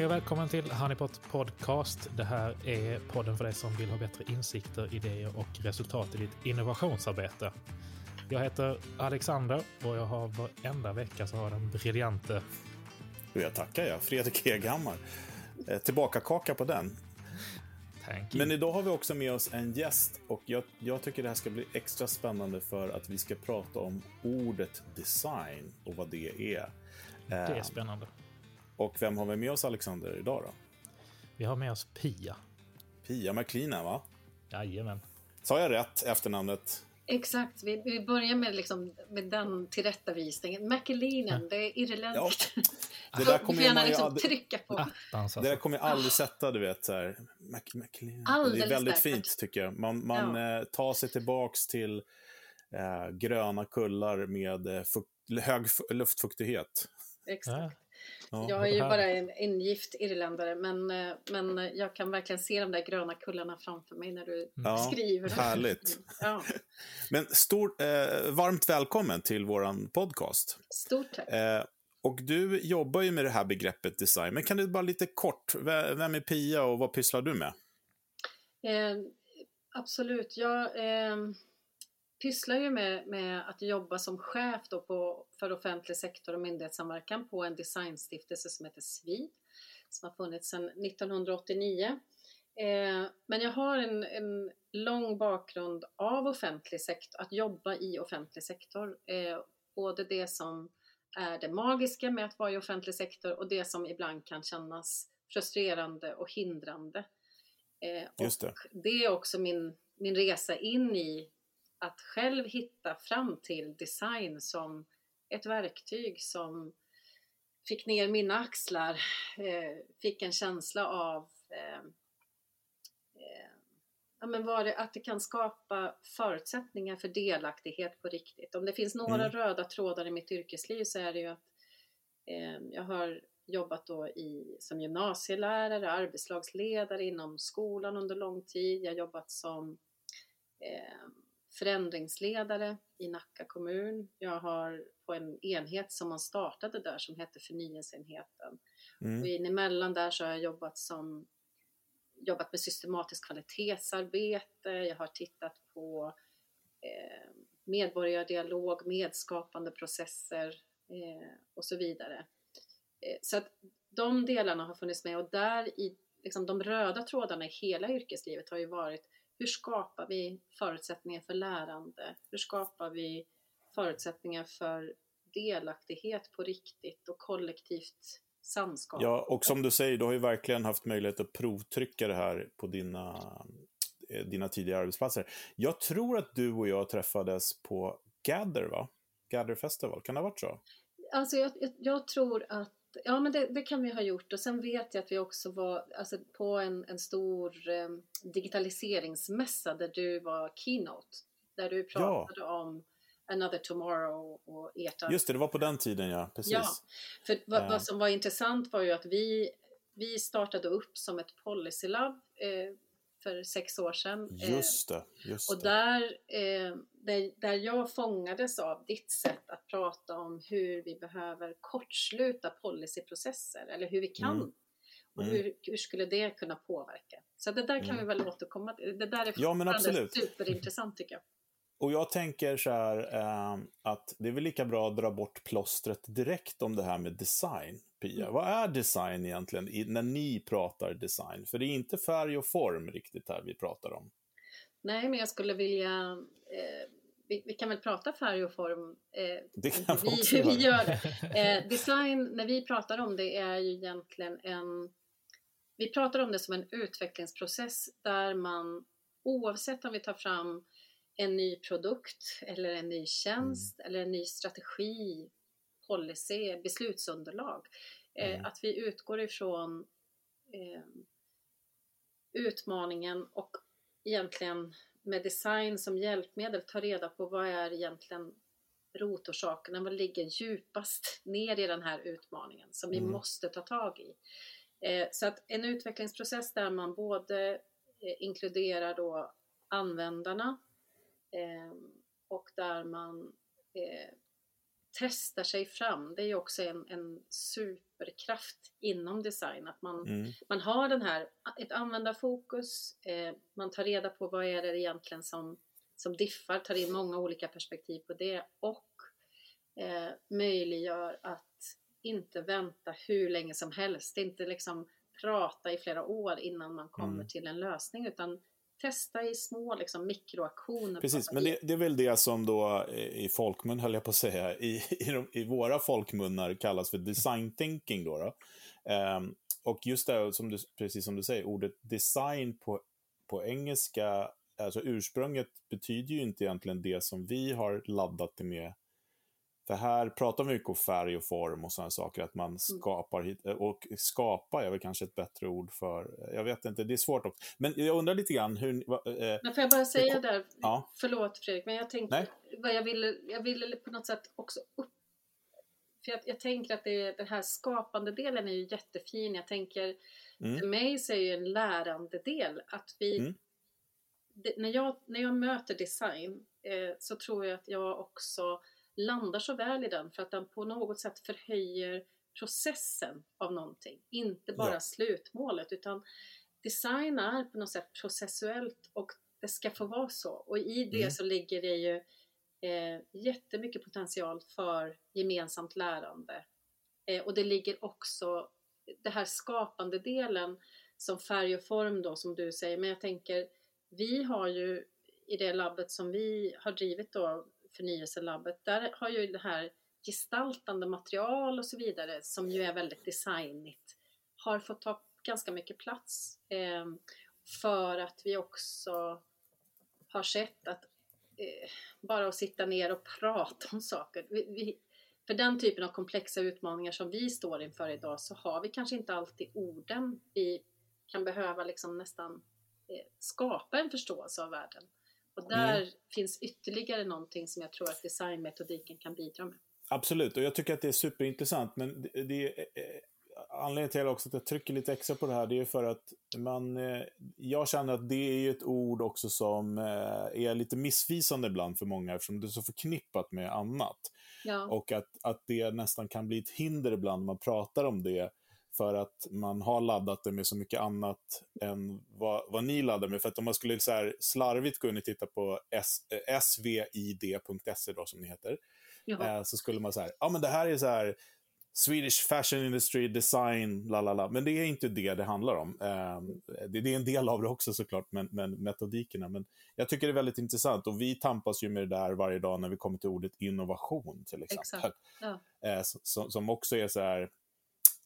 hej och välkommen till Honeypot Podcast. Det här är podden för dig som vill ha bättre insikter, idéer och resultat i ditt innovationsarbete. Jag heter Alexander och jag har varenda vecka så har den briljante... Jag tackar jag, Fredrik Eghammar. Eh, tillbaka kaka på den. Men idag har vi också med oss en gäst och jag, jag, tycker det här ska bli extra spännande för att vi ska prata om ordet design och vad det är. Det är eh, spännande. Och vem har vi med oss Alexander idag då? Vi har med oss Pia. Pia McLean va? Jajamän. Sa jag rätt efternamnet? Exakt, vi, vi börjar med, liksom, med den tillrättavisningen. Mackelinen, det är irländskt. Ja. Det där kommer jag liksom aldrig, trycka på. Attans, Det där kommer jag aldrig sätta, du vet. Så här. Mac, det är väldigt säkert. fint, tycker jag. Man, man ja. eh, tar sig tillbaks till eh, gröna kullar med eh, hög luftfuktighet. Exakt. Ja, jag är ju bara en ingift irländare men, eh, men jag kan verkligen se de där gröna kullarna framför mig när du ja, skriver. Härligt. Ja. men stort, eh, varmt välkommen till våran podcast. Stort tack. Eh, och du jobbar ju med det här begreppet design, men kan du bara lite kort, vem är Pia och vad pysslar du med? Eh, absolut, jag eh, pysslar ju med, med, att jobba som chef då på, för offentlig sektor och myndighetssamverkan på en designstiftelse som heter SVID som har funnits sedan 1989. Eh, men jag har en, en, lång bakgrund av offentlig sektor, att jobba i offentlig sektor. Eh, både det som är det magiska med att vara i offentlig sektor och det som ibland kan kännas frustrerande och hindrande. Eh, Just det. Det är också min, min resa in i att själv hitta fram till design som ett verktyg som fick ner mina axlar, eh, fick en känsla av eh, eh, ja, men var det, att det kan skapa förutsättningar för delaktighet på riktigt. Om det finns några mm. röda trådar i mitt yrkesliv så är det ju att eh, jag har jobbat då i, som gymnasielärare, arbetslagsledare inom skolan under lång tid. Jag har jobbat som eh, förändringsledare i Nacka kommun. Jag har på en enhet som man startade där som hette förnyelseenheten. Mm. Och emellan där så har jag jobbat som jobbat med systematiskt kvalitetsarbete, jag har tittat på eh, medborgardialog, medskapande processer eh, och så vidare. Eh, så att de delarna har funnits med och där i liksom de röda trådarna i hela yrkeslivet har ju varit hur skapar vi förutsättningar för lärande? Hur skapar vi förutsättningar för delaktighet på riktigt och kollektivt samskap? Ja, och som du säger, du har ju verkligen haft möjlighet att provtrycka det här på dina, eh, dina tidigare arbetsplatser. Jag tror att du och jag träffades på Gather, va? Gather Festival, kan det ha varit så? Alltså, jag, jag, jag tror att Ja, men det, det, kan vi ha gjort. Och sen vet jag att vi också var alltså, på en, en stor eh, digitaliseringsmässa där du var keynote. Där du pratade ja. om Another Tomorrow och ert Just det, det var på den tiden ja, precis. Ja, för vad, vad som var intressant var ju att vi, vi startade upp som ett policylab eh, för sex år sedan. Just det. Just och där, eh, där, där jag fångades av ditt sätt att prata om hur vi behöver kortsluta policyprocesser eller hur vi kan mm. och mm. hur, hur skulle det kunna påverka? Så det där kan mm. vi väl återkomma till. Det där är ja, men absolut. superintressant tycker jag. Och jag tänker så här eh, att det är väl lika bra att dra bort plåstret direkt om det här med design. Pia, mm. vad är design egentligen i, när ni pratar design? För det är inte färg och form riktigt här vi pratar om. Nej, men jag skulle vilja eh, vi, vi, kan väl prata färg och form. Eh, det kan vi, också vi gör det. Eh, design, när vi pratar om det, är ju egentligen en... Vi pratar om det som en utvecklingsprocess där man oavsett om vi tar fram en ny produkt eller en ny tjänst mm. eller en ny strategi, policy, beslutsunderlag. Eh, mm. Att vi utgår ifrån eh, utmaningen och egentligen med design som hjälpmedel ta reda på vad är egentligen rotorsakerna, vad ligger djupast ner i den här utmaningen som mm. vi måste ta tag i. Eh, så att en utvecklingsprocess där man både eh, inkluderar då användarna eh, och där man eh, testar sig fram. Det är ju också en, en super superkraft inom design. Att man, mm. man har den här, ett användarfokus, eh, man tar reda på vad är det egentligen som, som diffar, tar in många olika perspektiv på det och eh, möjliggör att inte vänta hur länge som helst, inte liksom prata i flera år innan man kommer mm. till en lösning utan testa i små liksom, mikroaktioner. Precis, men det, det, är väl det som då i folkmun, höll jag på att säga, i, i, de, i våra folkmunnar kallas för design thinking. Då, då. Um, och just det, som du, precis som du säger, ordet design på, på engelska, alltså ursprunget betyder ju inte egentligen det som vi har laddat det med för här pratar vi mycket om färg och form och sådana saker, att man mm. skapar, och skapa är väl kanske ett bättre ord för, jag vet inte, det är svårt också. Men jag undrar lite grann hur... Eh, men får jag bara säga det, där, ja. förlåt Fredrik, men jag tänkte, vad jag ville, jag ville på något sätt också upp för jag, jag, tänker att det, den här skapande delen är ju jättefin. Jag tänker, mm. för mig så är ju en lärande del att vi... Mm. Det, när, jag, när jag möter design eh, så tror jag att jag också landar så väl i den för att den på något sätt förhöjer processen av någonting. Inte bara ja. slutmålet utan design är på något sätt processuellt och det ska få vara så. Och i det mm. så ligger det ju eh, jättemycket potential för gemensamt lärande. Eh, och det ligger också det här skapande delen som färg och form då som du säger. Men jag tänker, vi har ju i det labbet som vi har drivit då förnyelselabbet, där har ju det här gestaltande material och så vidare som ju är väldigt designigt har fått ta ganska mycket plats eh, för att vi också har sett att eh, bara att sitta ner och prata om saker vi, vi, för den typen av komplexa utmaningar som vi står inför idag så har vi kanske inte alltid orden vi kan behöva liksom nästan eh, skapa en förståelse av världen. Och där mm. finns ytterligare någonting som jag tror att designmetodiken kan bidra med. Absolut, och jag tycker att det är superintressant. Men det, det är, anledningen till också att jag trycker lite extra på det här, det är för att man, eh, jag känner att det är ett ord också som eh, är lite missvisande ibland för många eftersom det är så förknippat med annat. Ja. Och att, att det nästan kan bli ett hinder ibland när man pratar om det för att man har laddat det med så mycket annat än vad, vad ni laddar med. För att om man skulle så här slarvigt gå in och titta på svid.se då, som ni heter, eh, så skulle man säga, ja men det här är så här Swedish Fashion Industry Design, la la la. Men det är inte det det handlar om. Eh, det, är en del av det också såklart, men, men metodikerna. Men jag tycker det är väldigt intressant och vi tampas ju med det där varje dag när vi kommer till ordet innovation till exempel. Ja. Eh, som, som också är så här,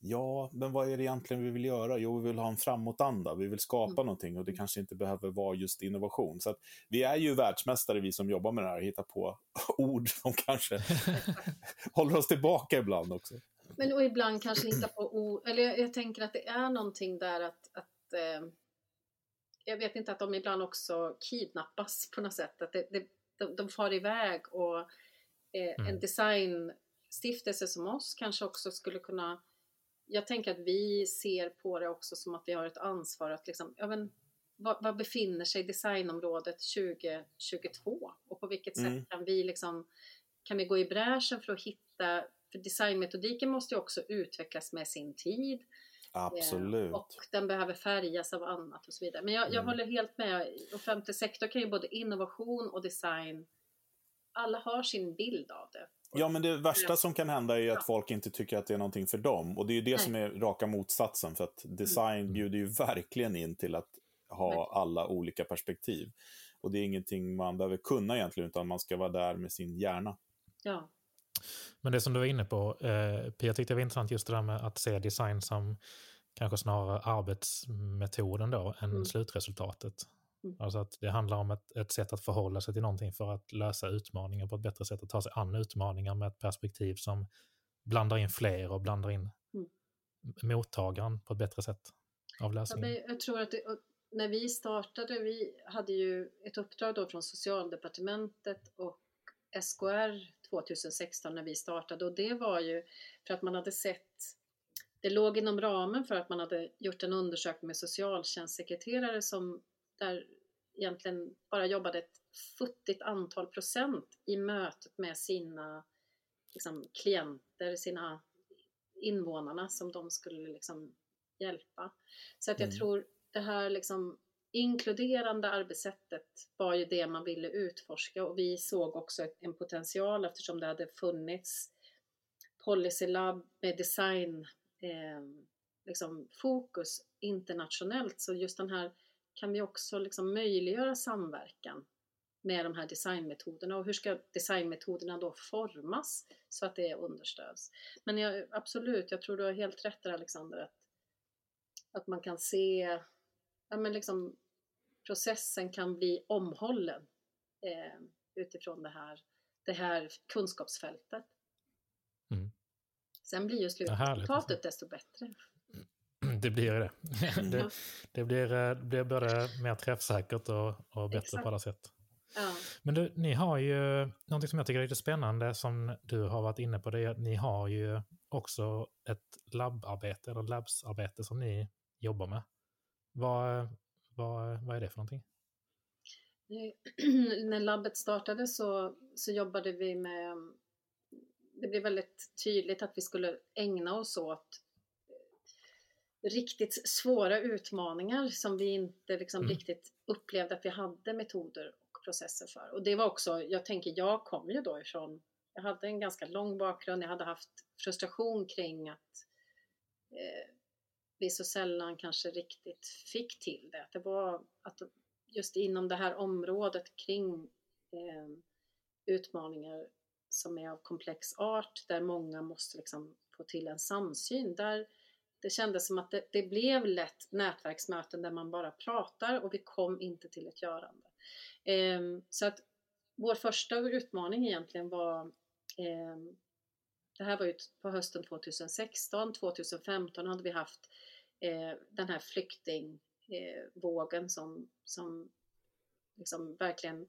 Ja, men vad är det egentligen vi vill göra? Jo, vi vill ha en framåtanda, vi vill skapa mm. någonting och det kanske inte behöver vara just innovation. Så vi är ju världsmästare, vi som jobbar med det här, att hitta på ord som kanske håller oss tillbaka ibland också. Men och ibland kanske hitta på ord, eller jag, jag, tänker att det är någonting där att, att eh, jag vet inte att de ibland också kidnappas på något sätt, att det, det, de, de far iväg och eh, mm. en designstiftelse som oss kanske också skulle kunna jag tänker att vi ser på det också som att vi har ett ansvar att liksom, ja, men, vad, vad befinner sig designområdet 2022 och på vilket mm. sätt kan vi liksom, kan vi gå i bräschen för att hitta, för designmetodiken måste ju också utvecklas med sin tid. Absolut. Eh, och den behöver färgas av annat och så vidare. Men jag, jag mm. håller helt med. Offentlig sektor kan ju både innovation och design, alla har sin bild av det. Ja, men det värsta som kan hända är att folk inte tycker att det är någonting för dem. Och det är ju det Nej. som är raka motsatsen, för att design mm. bjuder ju verkligen in till att ha alla olika perspektiv. Och det är ingenting man behöver kunna egentligen, utan man ska vara där med sin hjärna. Ja. Men det som du var inne på, eh, Pia, tyckte det var intressant just det där med att se design som kanske snarare arbetsmetoden då än mm. slutresultatet. Mm. Alltså att det handlar om ett, ett sätt att förhålla sig till någonting för att lösa utmaningar på ett bättre sätt, att ta sig an utmaningar med ett perspektiv som blandar in fler och blandar in mm. mottagaren på ett bättre sätt av lösningen. Ja, jag tror att det, när vi startade, vi hade ju ett uppdrag då från Socialdepartementet och SKR 2016 när vi startade och det var ju för att man hade sett det låg inom ramen för att man hade gjort en undersökning med socialtjänstsekreterare som där egentligen bara jobbade ett futtigt antal procent i mötet med sina liksom, klienter, sina invånarna som de skulle liksom hjälpa. Så att jag mm. tror det här liksom inkluderande arbetssättet var ju det man ville utforska och vi såg också en potential eftersom det hade funnits policy lab med design eh, liksom fokus internationellt så just den här kan vi också liksom möjliggöra samverkan med de här designmetoderna och hur ska designmetoderna då formas så att det understöds. Men jag, absolut, jag tror du har helt rätt där Alexander att, att man kan se ja, men liksom, processen kan bli omhållen eh, utifrån det här, det här kunskapsfältet. Mm. Sen blir ju slutresultatet desto bättre. Det blir det. det, det blir, eh, det blir både mer träffsäkert och, och bättre Exakt. på alla sätt. Ja. Men du, ni har ju någonting som jag tycker är lite spännande som du har varit inne på. Det är att ni har ju också ett labbarbete eller labsarbete som ni jobbar med. Vad, vad, vad är det för någonting? När labbet startade så, så jobbade vi med det blev väldigt tydligt att vi skulle ägna oss åt riktigt svåra utmaningar som vi inte liksom mm. riktigt upplevde att vi hade metoder och processer för. Och det var också, jag tänker, jag kom ju då ifrån, jag hade en ganska lång bakgrund, jag hade haft frustration kring att eh, vi så sällan kanske riktigt fick till det. Det var att just inom det här området kring eh, utmaningar som är av komplex art, där många måste liksom få till en samsyn, där det kändes som att det, det, blev lätt nätverksmöten där man bara pratar och vi kom inte till ett görande. Eh, så att vår första utmaning egentligen var eh, det här var ju på hösten 2016, 2015 hade vi haft eh, den här flyktingvågen eh, som, som liksom verkligen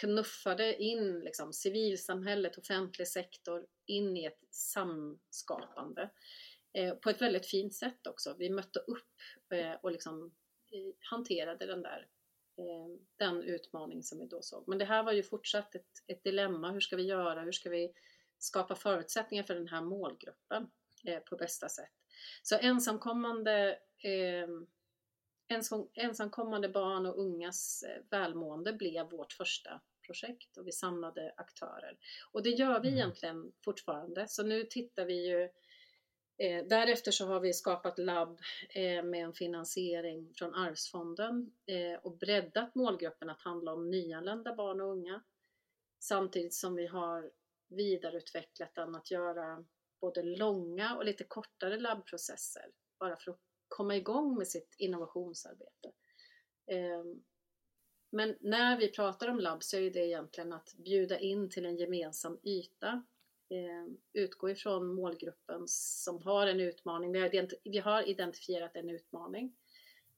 knuffade in liksom, civilsamhället, offentlig sektor in i ett samskapande. Eh, på ett väldigt fint sätt också. Vi mötte upp eh, och liksom eh, hanterade den där den utmaning som vi då såg. Men det här var ju fortsatt ett, ett dilemma. Hur ska vi göra? Hur ska vi skapa förutsättningar för den här målgruppen på bästa sätt? Så ensamkommande ensamkommande barn och ungas välmående blev vårt första projekt och vi samlade aktörer. Och det gör vi mm. egentligen fortfarande. Så nu tittar vi ju Eh, därefter så har vi skapat labb eh, med en finansiering från Arvsfonden eh, och breddat målgruppen att handla om nyanlända barn och unga. Samtidigt som vi har vidareutvecklat den att göra både långa och lite kortare labbprocesser bara för att komma igång med sitt innovationsarbete. Ehm, men när vi pratar om labb så är det egentligen att bjuda in till en gemensam yta utgå ifrån målgruppen som har en utmaning. Vi har, vi har identifierat en utmaning.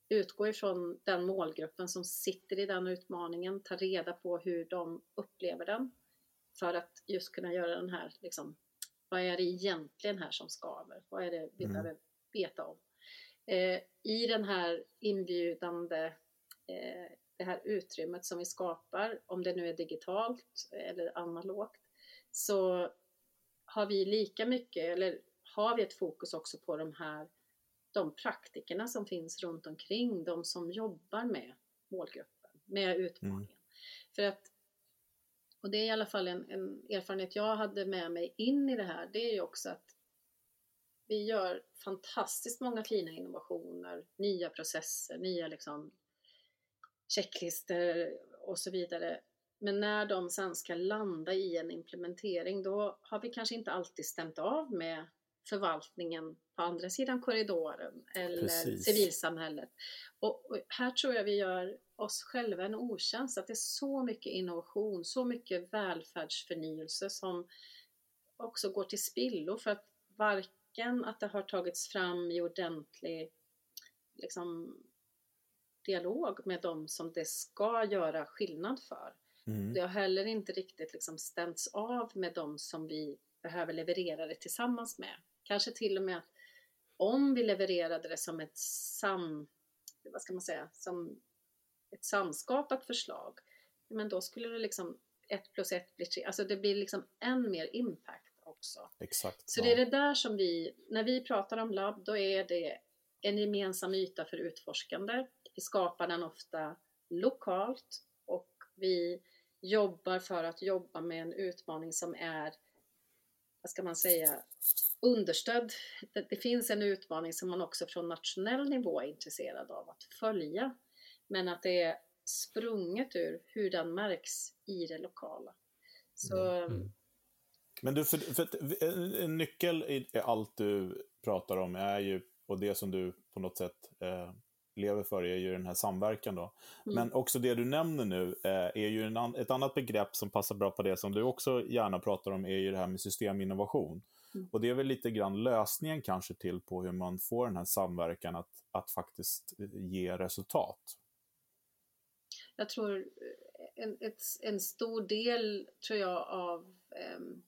Utgå ifrån den målgruppen som sitter i den utmaningen, ta reda på hur de upplever den för att just kunna göra den här, liksom, vad är det egentligen här som skaver? Vad är det vi mm. behöver veta om? Eh, I den här inbjudande eh, det här utrymmet som vi skapar, om det nu är digitalt eller analogt, så har vi lika mycket, eller har vi ett fokus också på de här de praktikerna som finns runt omkring, de som jobbar med målgruppen, med utmaningen. Mm. För att, och det är i alla fall en, en, erfarenhet jag hade med mig in i det här, det är ju också att vi gör fantastiskt många fina innovationer, nya processer, nya liksom checklistor och så vidare. Men när de sen ska landa i en implementering då har vi kanske inte alltid stämt av med förvaltningen på andra sidan korridoren eller Precis. civilsamhället. Och, och, här tror jag vi gör oss själva en otjänst att det är så mycket innovation, så mycket välfärdsförnyelse som också går till spillo för att varken att det har tagits fram i ordentlig liksom, dialog med dem som det ska göra skillnad för Mm. Det har heller inte riktigt liksom stämts av med de som vi behöver leverera det tillsammans med. Kanske till och med att om vi levererade det som ett sam, vad ska man säga, som ett samskapat förslag, men då skulle det liksom ett plus ett bli tre, alltså det blir liksom än mer impact också. Exakt. Så ja. det är det där som vi, när vi pratar om labb, då är det en gemensam yta för utforskande. Vi skapar den ofta lokalt och vi jobbar för att jobba med en utmaning som är, vad ska man säga, understödd. Det, det finns en utmaning som man också från nationell nivå är intresserad av att följa. Men att det är sprunget ur hur den märks i det lokala. Så, mm. mm. Men du, för, för, en nyckel i allt du pratar om är ju, och det som du på något sätt eh, lever för, är ju den här samverkan då. Mm. Men också det du nämner nu eh, är ju en, ett annat begrepp som passar bra på det som du också gärna pratar om, är ju det här med systeminnovation. Mm. Och det är väl lite grann lösningen kanske till på hur man får den här samverkan att, att faktiskt ge resultat. Jag tror eh, en, ett, en stor del, tror jag, av um,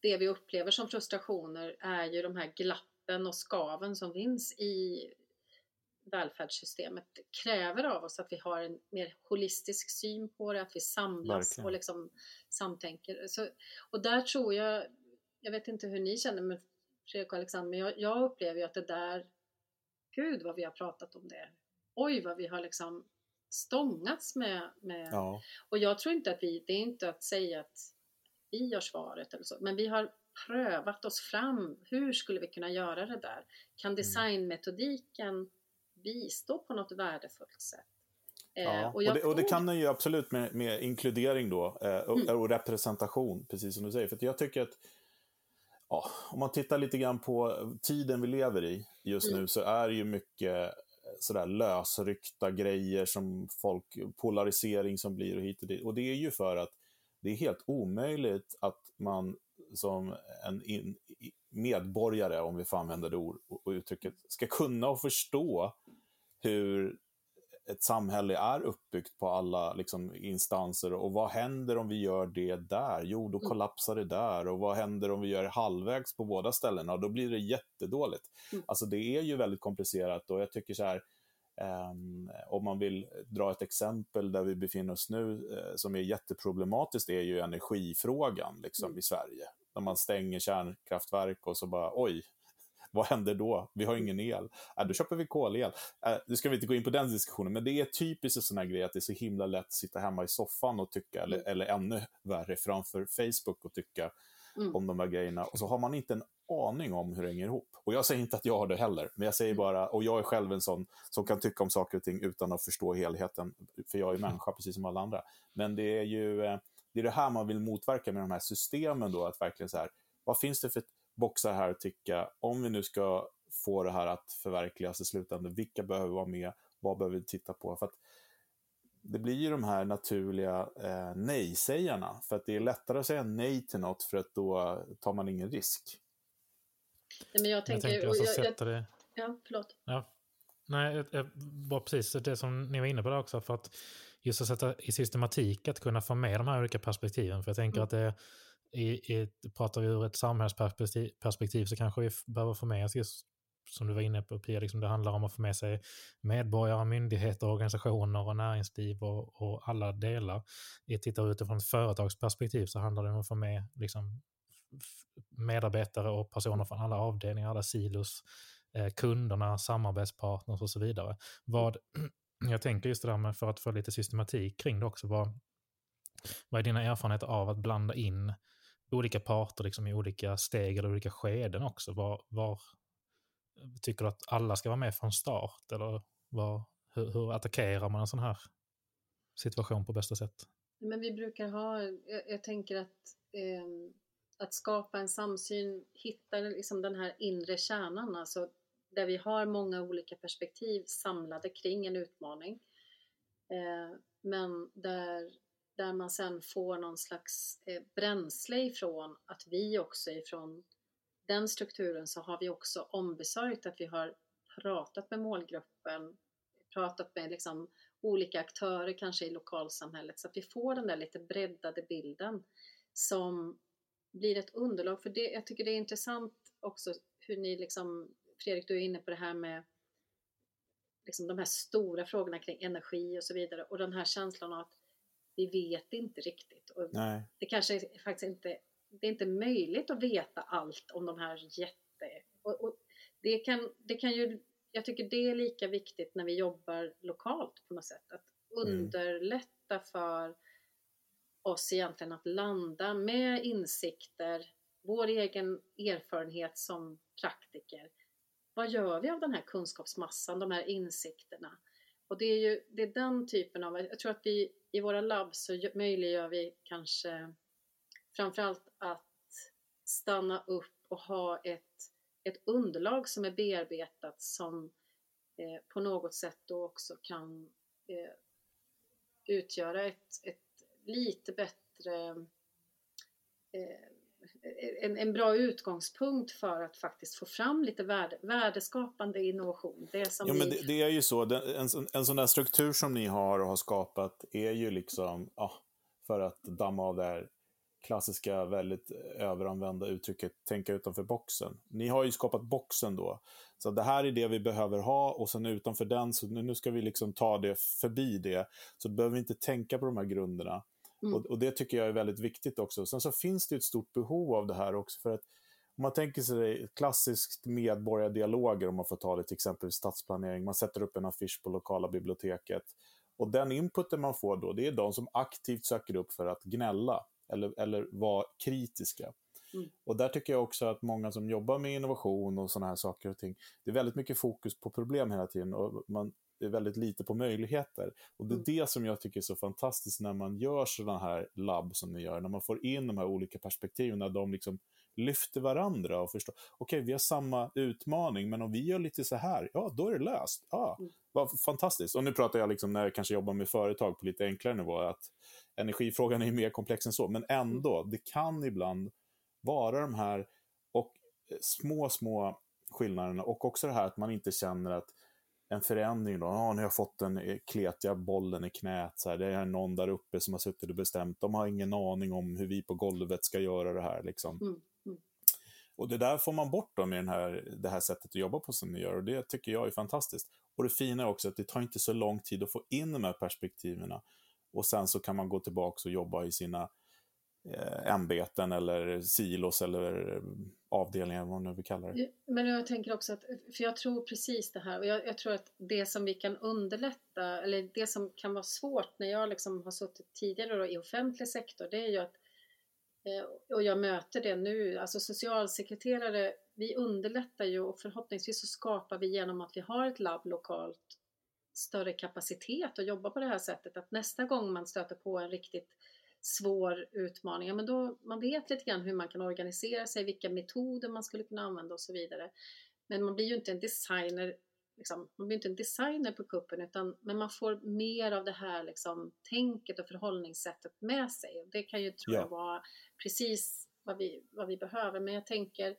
det vi upplever som frustrationer är ju de här glappen och skaven som finns i välfärdssystemet kräver av oss att vi har en mer holistisk syn på det, att vi samlas Verkligen. och liksom samtänker. Så, och där tror jag, jag vet inte hur ni känner med Fredrik och Alexander, men jag, jag upplever ju att det där, gud vad vi har pratat om det. Oj vad vi har liksom stångats med, med ja. och jag tror inte att vi, det är inte att säga att vi gör svaret eller så, men vi har prövat oss fram. Hur skulle vi kunna göra det där? Kan mm. designmetodiken bistå på något värdefullt sätt? Eh, ja, och, och, det, och, det, kan den ju absolut med, med inkludering då eh, och, mm. och, representation, precis som du säger. För jag tycker att ja, om man tittar lite grann på tiden vi lever i just mm. nu så är det ju mycket sådär lösryckta grejer som folk, polarisering som blir och hit och dit. Och det är ju för att det är helt omöjligt att man som en in, medborgare, om vi får använda det ord och uttrycket, ska kunna och förstå hur ett samhälle är uppbyggt på alla liksom, instanser och vad händer om vi gör det där? Jo, då mm. kollapsar det där och vad händer om vi gör halvvägs på båda ställena? Då blir det jättedåligt. Mm. Alltså det är ju väldigt komplicerat och jag tycker så här, Um, om man vill dra ett exempel där vi befinner oss nu uh, som är jätteproblematiskt är ju energifrågan liksom, mm. i Sverige. När man stänger kärnkraftverk och så bara oj, vad händer då? Vi har ingen el. Äh, då köper vi kolel. Äh, nu ska vi inte gå in på den diskussionen, men det är typiskt en sån här grej att det är så himla lätt att sitta hemma i soffan och tycka, eller, mm. eller ännu värre, framför Facebook och tycka mm. om de här grejerna. Och så har man inte en aning om hur det hänger ihop. Och jag säger inte att jag har det heller, men jag säger mm. bara, och jag är själv en sån som kan tycka om saker och ting utan att förstå helheten, för jag är människa precis som alla andra. Men det är ju eh, det, är det här man vill motverka med de här systemen då, att verkligen så här, vad finns det för boxar här att tycka, om vi nu ska få det här att förverkligas i slutändan, vilka behöver vara med, vad behöver vi titta på? För att det blir ju de här naturliga eh, nej-sägarna, för att det är lättare att säga nej till något för att då tar man ingen risk. Nej, men jag tänker... Jag tänker alltså jag, sätta det... Ja, förlåt. Ja. Nej, var precis det som ni var inne på där också, för att just att sätta i systematik att kunna få med de här olika perspektiven. För jag tänker mm. att det i, i, pratar vi ur ett samhällsperspektiv perspektiv, så kanske vi behöver få med oss just som du var inne på Pia, liksom det handlar om att få med sig medborgare, myndigheter, organisationer och näringsliv och, och alla delar. I tittar utifrån ett företagsperspektiv så handlar det om att få med liksom, medarbetare och personer från alla avdelningar, alla silos, eh, kunderna, samarbetspartners och så vidare. Vad, jag tänker just det där med, för att få lite systematik kring det också, vad, vad är dina erfarenheter av att blanda in olika parter liksom i olika steg eller olika skeden också? Var, var tycker du att alla ska vara med från start? Eller var, hur, hur attackerar man en sån här situation på bästa sätt? Men vi brukar ha, jag, jag tänker att eh, att skapa en samsyn, hitta liksom den här inre kärnan, alltså där vi har många olika perspektiv samlade kring en utmaning. Eh, men där, där man sen får någon slags eh, bränsle ifrån att vi också ifrån den strukturen så har vi också ombesörjt att vi har pratat med målgruppen, pratat med liksom olika aktörer kanske i lokalsamhället så att vi får den där lite breddade bilden som blir ett underlag för det. Jag tycker det är intressant också hur ni liksom, Fredrik du är inne på det här med liksom de här stora frågorna kring energi och så vidare och den här känslan av att vi vet inte riktigt. Och Nej. Det kanske faktiskt inte det är inte möjligt att veta allt om de här jätte... Och, och det, kan, det kan ju, jag tycker det är lika viktigt när vi jobbar lokalt på något sätt. Att mm. underlätta mm. för oss egentligen att landa med insikter, vår egen erfarenhet som praktiker. Vad gör vi av den här kunskapsmassan, de här insikterna? Och det är ju det är den typen av, jag tror att vi i våra labb så möjliggör vi kanske framförallt att stanna upp och ha ett, ett underlag som är bearbetat som eh, på något sätt då också kan eh, utgöra ett, ett lite bättre eh, en, en bra utgångspunkt för att faktiskt få fram lite värde, värdeskapande innovation. Det, som ja, vi... men det, det, är ju så, en, en sån där struktur som ni har och har skapat är ju liksom ja, för att damma av det här klassiska, väldigt överanvända uttrycket tänka utanför boxen. Ni har ju skapat boxen då. Så det här är det vi behöver ha och sen utanför den, så nu ska vi liksom ta det förbi det. Så behöver vi inte tänka på de här grunderna. Mm. Och, och, det tycker jag är väldigt viktigt också. Sen så finns det ett stort behov av det här också. för att om man tänker sig klassiskt medborgardialoger, om man får ta det till exempel stadsplanering, man sätter upp en affisch på lokala biblioteket. Och den inputen man får då, det är de som aktivt söker upp för att gnälla eller, eller vara kritiska. Mm. Och där tycker jag också att många som jobbar med innovation och sådana här saker och ting, det är väldigt mycket fokus på problem hela tiden och man väldigt lite på möjligheter. Och det är mm. det som jag tycker är så fantastiskt när man gör sådana här labb som ni gör, när man får in de här olika perspektiven, när de liksom lyfter varandra och förstår, okej, okay, vi har samma utmaning, men om vi gör lite så här, ja, då är det löst. Ja, mm. vad fantastiskt. Och nu pratar jag liksom när jag kanske jobbar med företag på lite enklare nivå, att energifrågan är mer komplex än så, men ändå, det kan ibland vara de här och eh, små, små skillnaderna och också det här att man inte känner att en förändring. Då. Ja, nu har jag fått den eh, kletiga bollen i knät. Så här. Det är någon där uppe som har suttit och bestämt. De har ingen aning om hur vi på golvet ska göra det här. Liksom. Mm. Mm. Och det där får man bort då med den här, det här sättet att jobba på som ni gör. Och det tycker jag är fantastiskt. Och det fina är också att det tar inte så lång tid att få in de här perspektiven. Och sen så kan man gå tillbaka och jobba i sina eh, ämbeten eller silos eller avdelningar, vad man nu vill kalla det. Men jag tänker också att, för jag tror precis det här och jag, jag, tror att det som vi kan underlätta, eller det som kan vara svårt när jag liksom har suttit tidigare i offentlig sektor, det är ju att eh, och jag möter det nu, alltså socialsekreterare, vi underlättar ju och förhoppningsvis så skapar vi genom att vi har ett labb lokalt större kapacitet att jobba på det här sättet att nästa gång man stöter på en riktigt svår utmaning, men då man vet lite grann hur man kan organisera sig, vilka metoder man skulle kunna använda och så vidare. Men man blir ju inte en designer Liksom, man blir inte en designer på kuppen utan men man får mer av det här liksom, tänket och förhållningssättet med sig. Det kan ju tror jag vara precis vad vi, vad vi behöver. Men jag tänker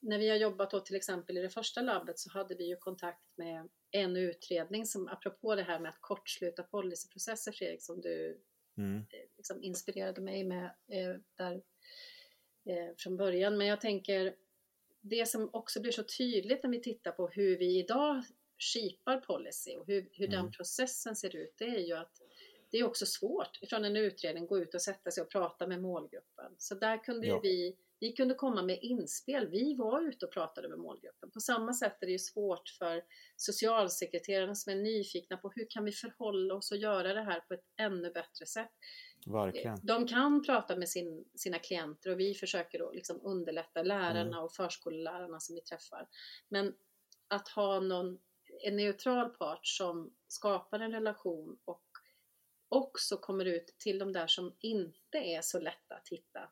när vi har jobbat då till exempel i det första labbet så hade vi ju kontakt med en utredning som apropå det här med att kortsluta policyprocesser Fredrik som du mm. Eh, liksom inspirerade mig med eh, där eh, från början. Men jag tänker det som också blir så tydligt när vi tittar på hur vi idag skipar policy och hur, hur mm. den processen ser ut, det är ju att det är också svårt från en utredning gå ut och sätta sig och prata med målgruppen. Så där kunde ja. vi vi kunde komma med inspel. Vi var ute och pratade med målgruppen. På samma sätt är det ju svårt för socialsekreterarna som är nyfikna på hur kan vi förhålla oss och göra det här på ett ännu bättre sätt. Verkligen. De kan prata med sin, sina klienter och vi försöker då liksom underlätta lärarna mm. och förskollärarna som vi träffar. Men att ha någon, en neutral part som skapar en relation och också kommer ut till de där som inte är så lätta att hitta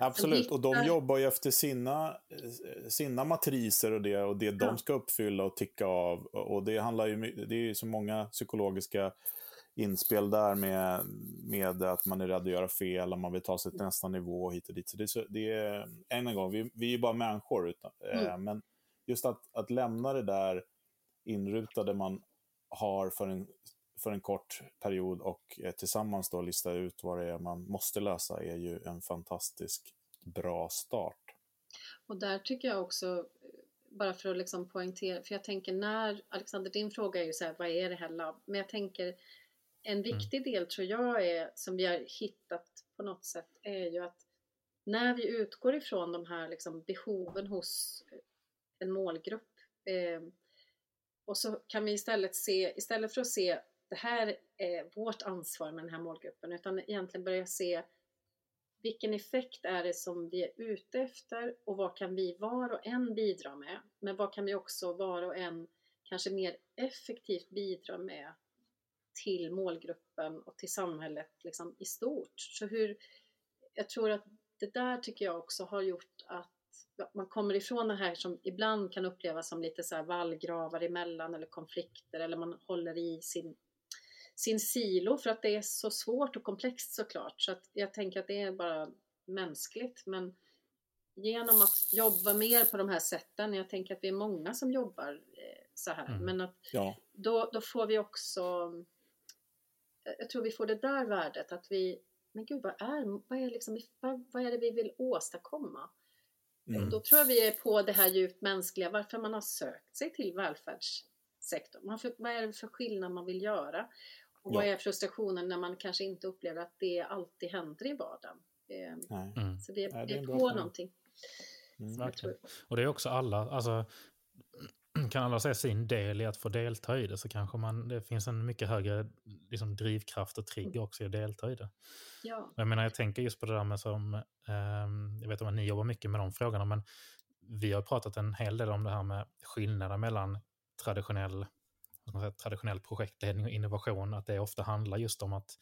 Absolut, och de jobbar ju efter sina, eh, sina matriser och det, och det ja. de ska uppfylla och ticka av. Och det handlar ju, det är ju så många psykologiska inspel där med, med att man är rädd att göra fel, och man vill ta sig till nästa nivå hit och dit. Så det, så, det är än en gång, vi, vi är bara människor. Utan, eh, mm. men just att, att lämna det där inrutade man har för en för en kort period och eh, tillsammans då lista ut vad det är man måste lösa är ju en fantastisk bra start. Och där tycker jag också, bara för att liksom poängtera, för jag tänker när, Alexander din fråga är ju så här, vad är det här labb? Men jag tänker en mm. viktig del tror jag är, som vi har hittat på något sätt, är ju att när vi utgår ifrån de här liksom behoven hos en målgrupp eh, och så kan vi istället se, istället för att se det här är vårt ansvar med den här målgruppen, utan egentligen börja se vilken effekt är det som vi är ute efter och vad kan vi var och en bidra med? Men vad kan vi också var och en kanske mer effektivt bidra med till målgruppen och till samhället liksom, i stort? Så hur, jag tror att det där tycker jag också har gjort att man kommer ifrån det här som ibland kan upplevas som lite så här vallgravar emellan eller konflikter eller man håller i sin, sin silo för att det är så svårt och komplext såklart. Så att jag tänker att det är bara mänskligt. Men genom att jobba mer på de här sätten, jag tänker att vi är många som jobbar eh, så här, mm. men att ja. då, då får vi också jag tror vi får det där värdet att vi men gud vad är, vad är, liksom, vad, vad är det vi vill åstadkomma? Mm. Då tror jag vi är på det här djupt mänskliga, varför man har sökt sig till välfärdssektorn. Man för, vad är det för skillnad man vill göra? Och ja. vad är frustrationen när man kanske inte upplever att det alltid händer i vardagen? Mm. Så vi är, Nej, det är, är på fråga. någonting. Mm. Och det är också alla, alltså kan alla se sin del i att få delta i det så kanske man, det finns en mycket högre liksom, drivkraft och trigger mm. också i att delta i det. Ja. Jag menar, jag tänker just på det där med som, eh, jag vet att ni jobbar mycket med de frågorna, men vi har pratat en hel del om det här med skillnaden mellan traditionell, traditionell projektledning och innovation, att det ofta handlar just om att,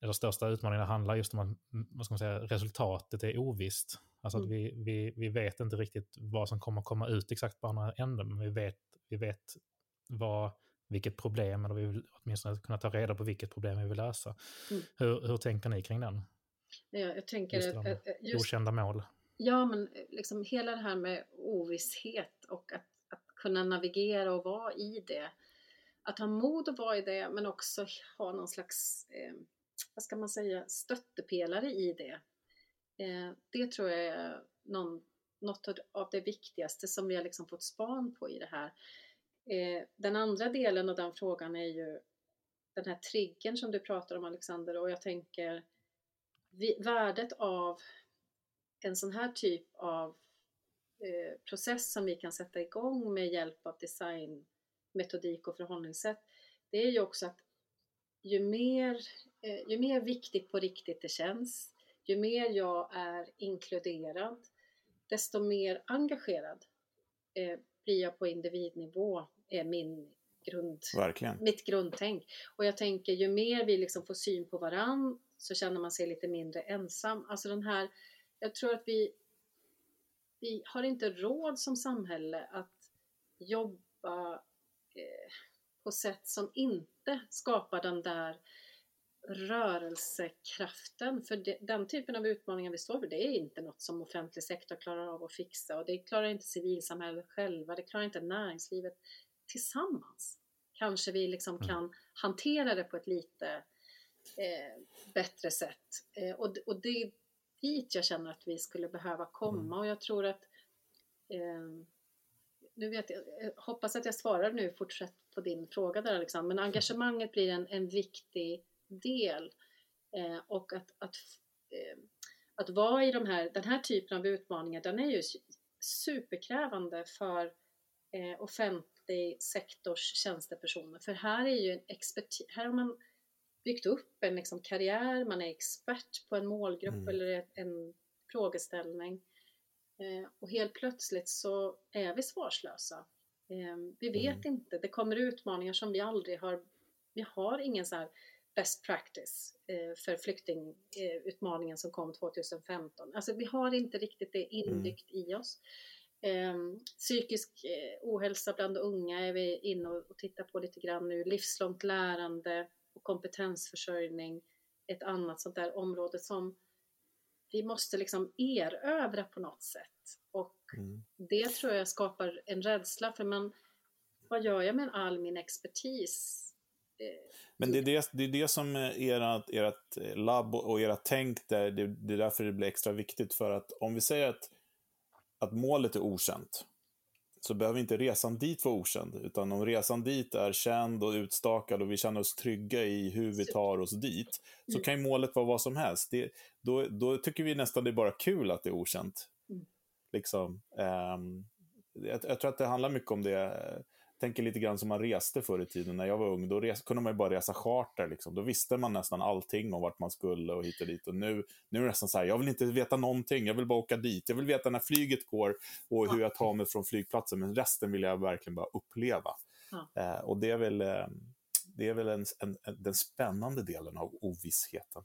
eller största utmaningen handlar just om att vad ska man säga, resultatet är ovisst. Alltså att mm. vi, vi, vi vet inte riktigt vad som kommer komma ut exakt på andra änden, men vi vet, vi vet vad, vilket problem, eller vi vill åtminstone kunna ta reda på vilket problem vi vill lösa. Mm. Hur, hur tänker ni kring den? Ja, jag tänker just, de, just okända mål. Ja, men liksom hela det här med ovisshet och att, att kunna navigera och vara i det. Att ha mod att vara i det, men också ha någon slags, eh, vad ska man säga, stöttepelare i det. Eh, det tror jag är någon, något av det viktigaste som vi har liksom fått span på i det här. Eh, den andra delen av den frågan är ju den här triggern som du pratar om Alexander och jag tänker värdet av en sån här typ av eh, process som vi kan sätta igång med hjälp av design, metodik och förhållningssätt det är ju också att ju mer, ju mer viktigt på riktigt det käns ju mer jag är inkluderad, desto mer engagerad eh, blir jag på individnivå, är min grund, Verkligen. mitt grundtänk. Och jag tänker, ju mer vi liksom får syn på varann så känner man sig lite mindre ensam. Alltså den här, jag tror att vi, vi har inte råd som samhälle att jobba eh, på sätt som inte skapar den där rörelsekraften. För det, den typen av utmaningar vi står för, det är inte något som offentlig sektor klarar av att fixa och det klarar inte civilsamhället själva, det klarar inte näringslivet tillsammans. Kanske vi liksom mm. kan hantera det på ett lite eh, bättre sätt. Eh, och, och det är dit jag känner att vi skulle behöva komma mm. och jag tror att eh, nu vet jag, jag hoppas att jag svarar nu fortsatt på din fråga där Alexander, men engagemanget blir en, en viktig del. Eh, och att, att, eh, att vara i de här, den här typen av utmaningar, den är ju superkrävande för eh, offentlig sektors tjänstepersoner. För här är ju en expertis, här har man byggt upp en liksom karriär, man är expert på en målgrupp mm. eller en frågeställning. Eh, och helt plötsligt så är vi svarslösa. Eh, vi vet mm. inte, det kommer utmaningar som vi aldrig har, vi har ingen så här best practice eh, för flyktingutmaningen som kom 2015. Alltså vi har inte riktigt det inbyggt mm. i oss. Psykisk ohälsa bland unga är vi inne och tittar på lite grann nu. Livslångt lärande och kompetensförsörjning, ett annat sånt där område som vi måste liksom erövra på något sätt. Och mm. det tror jag skapar en rädsla för man, vad gör jag med all min expertis? Men det är det, det, är det som ert, ert labb och era tänk där, det, det är därför det blir extra viktigt. För att om vi säger att, att målet är okänt, så behöver inte resan dit vara okänd. Utan om resan dit är känd och utstakad och vi känner oss trygga i hur vi tar oss dit, så mm. kan ju målet vara vad som helst. Det, då, då tycker vi nästan det är bara kul att det är okänt. Mm. Liksom, um, jag, jag, tror att det handlar mycket om det tänker lite grann som man reste förr i tiden. När jag var ung, då res, kunde man ju bara resa charter. Liksom. Då visste man nästan allting om vart man skulle och hit och dit. Och nu, nu är det nästan så här, jag vill inte veta någonting. Jag vill bara åka dit. Jag vill veta när flyget går och hur jag tar mig från flygplatsen. Men resten vill jag verkligen bara uppleva. Ja. Eh, och det är väl, eh, det är väl en, en, en, den spännande delen av ovissheten.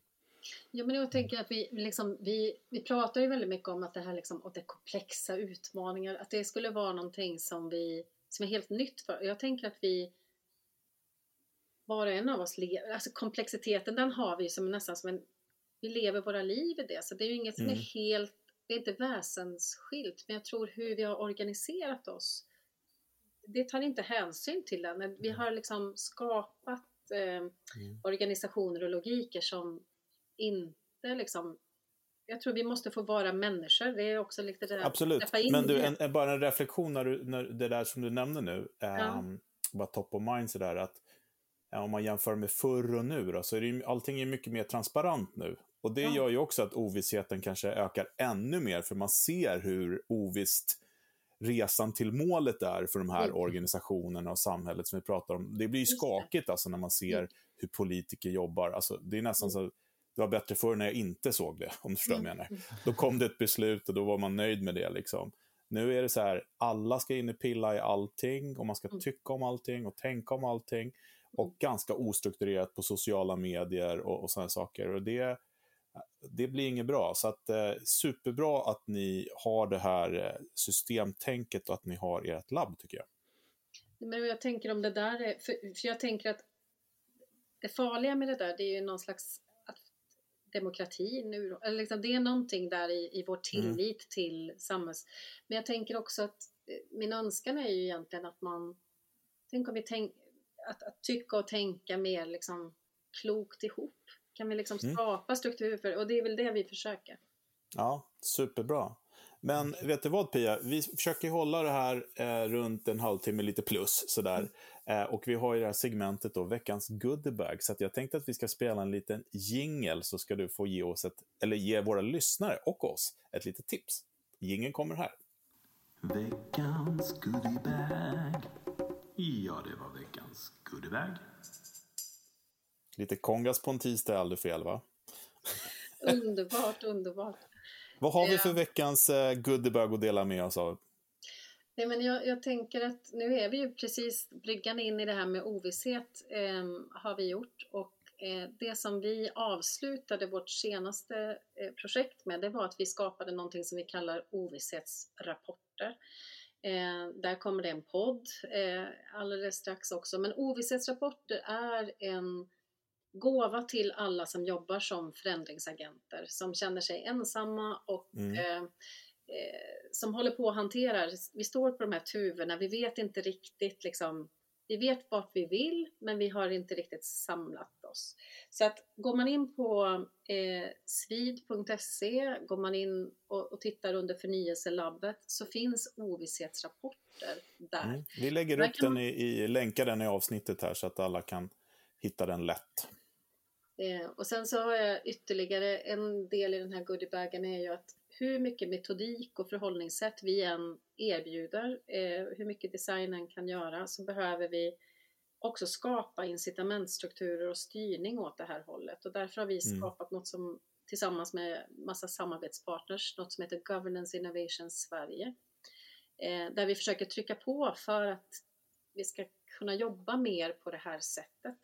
Ja, men jag tänker att vi, liksom, vi, vi pratar ju väldigt mycket om att det här liksom, och det komplexa utmaningar, att det skulle vara någonting som vi som är helt nytt för Jag tänker att vi var och en av oss lever, alltså komplexiteten den har vi som nästan som en, vi lever våra liv i det, så det är ju inget mm. som är mm. helt, det är inte väsensskilt, men jag tror hur vi har organiserat oss, det tar inte hänsyn till det. Vi har liksom skapat eh, mm. organisationer och logiker som inte liksom jag tror vi måste få vara människor. Det är också lite det Absolut, men du, en, en, bara en reflektion när, du, när det där som du nämnde nu, ja. um, bara top of mind sådär, att ja, om man jämför med förr och nu då, så är det allting är mycket mer transparent nu. Och det ja. gör ju också att ovissheten kanske ökar ännu mer, för man ser hur ovisst resan till målet är för de här mm. organisationerna och samhället som vi pratar om. Det blir ju skakigt alltså när man ser mm. hur politiker jobbar. Alltså, det är nästan mm. så det var bättre förr när jag inte såg det, om du förstår vad jag menar. Mm. Då kom det ett beslut och då var man nöjd med det. Liksom. Nu är det så här, alla ska in och pilla i allting och man ska mm. tycka om allting och tänka om allting. Och mm. ganska ostrukturerat på sociala medier och, och sådana saker. Och det, det blir inget bra. Så att, eh, superbra att ni har det här eh, systemtänket och att ni har ert labb, tycker jag. Men jag tänker om det där är, för, för jag tänker att det farliga med det där, det är ju någon slags demokrati nu. Eller liksom, det är någonting där i, i vår mm. tillit mm. till samhälls... Men jag tänker också att eh, min önskan är ju egentligen att man... Tänk om vi tänk, att, att tycka och tänka mer liksom klokt ihop. Kan vi liksom mm. skapa mm. struktur för Och det är väl det vi försöker. Ja, superbra. Men vet du vad Pia, vi försöker hålla det här eh, runt en halvtimme lite plus sådär. Eh, och vi har ju det här segmentet då, veckans goodiebag. Så jag tänkte att vi ska spela en liten jingel så ska du få ge oss ett, eller ge våra lyssnare och oss ett litet tips. Gingen kommer här. Veckans goodiebag. Ja, det var veckans goodiebag. Lite kongas på en tisdag är aldrig fel va? underbart, underbart. Vad har vi för veckans eh, goodiebag att dela med oss av? Nej, men jag, jag, tänker att nu är vi ju precis bryggan in i det här med ovisshet eh, har vi gjort och eh, det som vi avslutade vårt senaste eh, projekt med det var att vi skapade någonting som vi kallar ovisshetsrapporter. Eh, där kommer det en podd eh, alldeles strax också men ovisshetsrapporter är en gåva till alla som jobbar som förändringsagenter som känner sig ensamma och mm. Eh, eh, som håller på att hantera, vi står på de här tuvorna, vi vet inte riktigt liksom, vi vet vart vi vill men vi har inte riktigt samlat oss. Så att går man in på eh, svid.se, går man in och, och, tittar under förnyelselabbet så finns ovisshetsrapporter där. Mm. Vi lägger upp kan... den i, i, länkar den i avsnittet här så att alla kan hitta den lätt. Eh, och sen så har jag ytterligare en del i den här goodiebagen är ju att hur mycket metodik och förhållningssätt vi än erbjuder, eh, hur mycket designen kan göra, så behöver vi också skapa incitamentstrukturer och styrning åt det här hållet. Och därför har vi mm. skapat något som tillsammans med massa samarbetspartners, något som heter Governance Innovation Sverige. Eh, där vi försöker trycka på för att vi ska kunna jobba mer på det här sättet.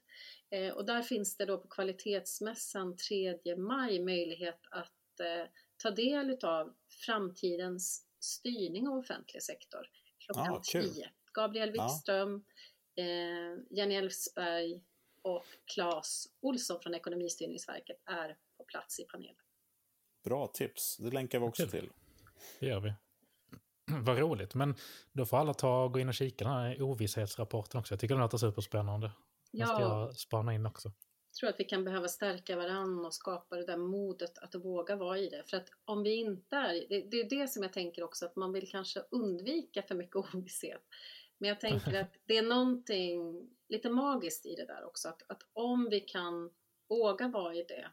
Eh, och där finns det då på kvalitetsmässan 3 maj möjlighet att eh, ta del av framtidens styrning av offentlig sektor klockan ah, 10. Gabriel Wikström, ja. eh, Jenny Elfsberg och Claes Olsson från Ekonomistyrningsverket är på plats i panelen. Bra tips, det länkar vi också till. Det gör vi. Vad roligt, men då får alla ta och gå in och kika den här ovisshetsrapporten också. Jag tycker den låter superspännande. Ja. måste jag spana in också tror att vi kan behöva stärka varandra och skapa det där modet att våga vara i det. För att om vi inte är det, det är det som jag tänker också att man vill kanske undvika för mycket ovisshet. Men jag tänker att det är någonting lite magiskt i det där också. Att, att om vi kan våga vara i det,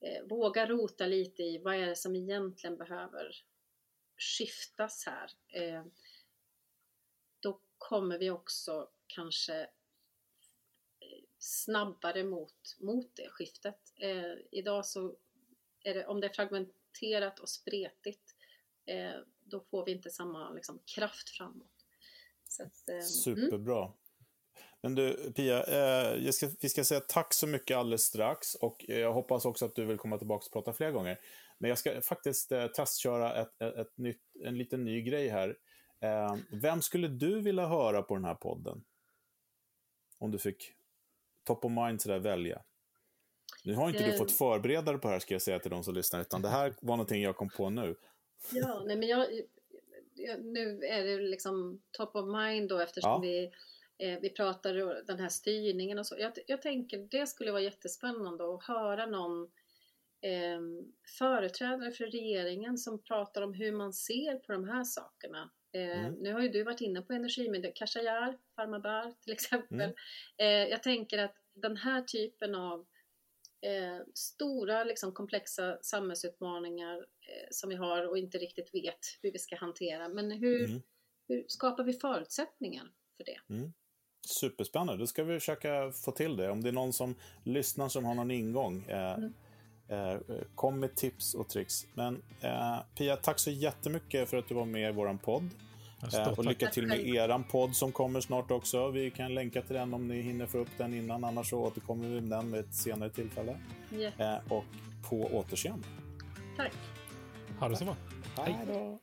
eh, våga rota lite i vad är det som egentligen behöver skiftas här. Eh, då kommer vi också kanske snabbare mot, mot det skiftet. Eh, idag så är det, om det är fragmenterat och spretigt, eh, då får vi inte samma liksom, kraft framåt. Att, eh. Mm. Superbra. Mm. Men du, Pia, eh, ska, vi ska säga tack så mycket alldeles strax och eh, jag hoppas också att du vill komma tillbaka och prata fler gånger. Men jag ska faktiskt eh, testköra ett, ett, ett nytt, en liten ny grej här. Eh, vem skulle du vilja höra på den här podden? Om du fick top of mind sådär välja? Nu har inte du fått förbereda dig på det här ska jag säga till de som lyssnar, utan det här var någonting jag kom på nu. Ja, nej men jag, jag nu är det liksom top of mind då eftersom ja. vi, eh, vi pratar den här styrningen och så. Jag, jag tänker det skulle vara jättespännande att höra någon eh, företrädare för regeringen som pratar om hur man ser på de här sakerna. Eh, mm. Nu har ju du varit inne på energimyndighet, Khashayar Farmanbar till exempel. Mm. Eh, jag tänker att den här typen av eh, stora liksom, komplexa samhällsutmaningar eh, som vi har och inte riktigt vet hur vi ska hantera. Men hur, mm. hur skapar vi förutsättningar för det? Mm. Superspännande, då ska vi försöka få till det. Om det är någon som lyssnar som har någon ingång, eh, mm. Eh, kom med tips och tricks. Men eh, Pia, tack så jättemycket för att du var med i vår podd. Eh, och lycka till med eran podd som kommer snart också. Vi kan länka till den om ni hinner få upp den innan. Annars så återkommer vi med den vid ett senare tillfälle. Yeah. och på återseende. Tack. Ha det så bra. Hej då.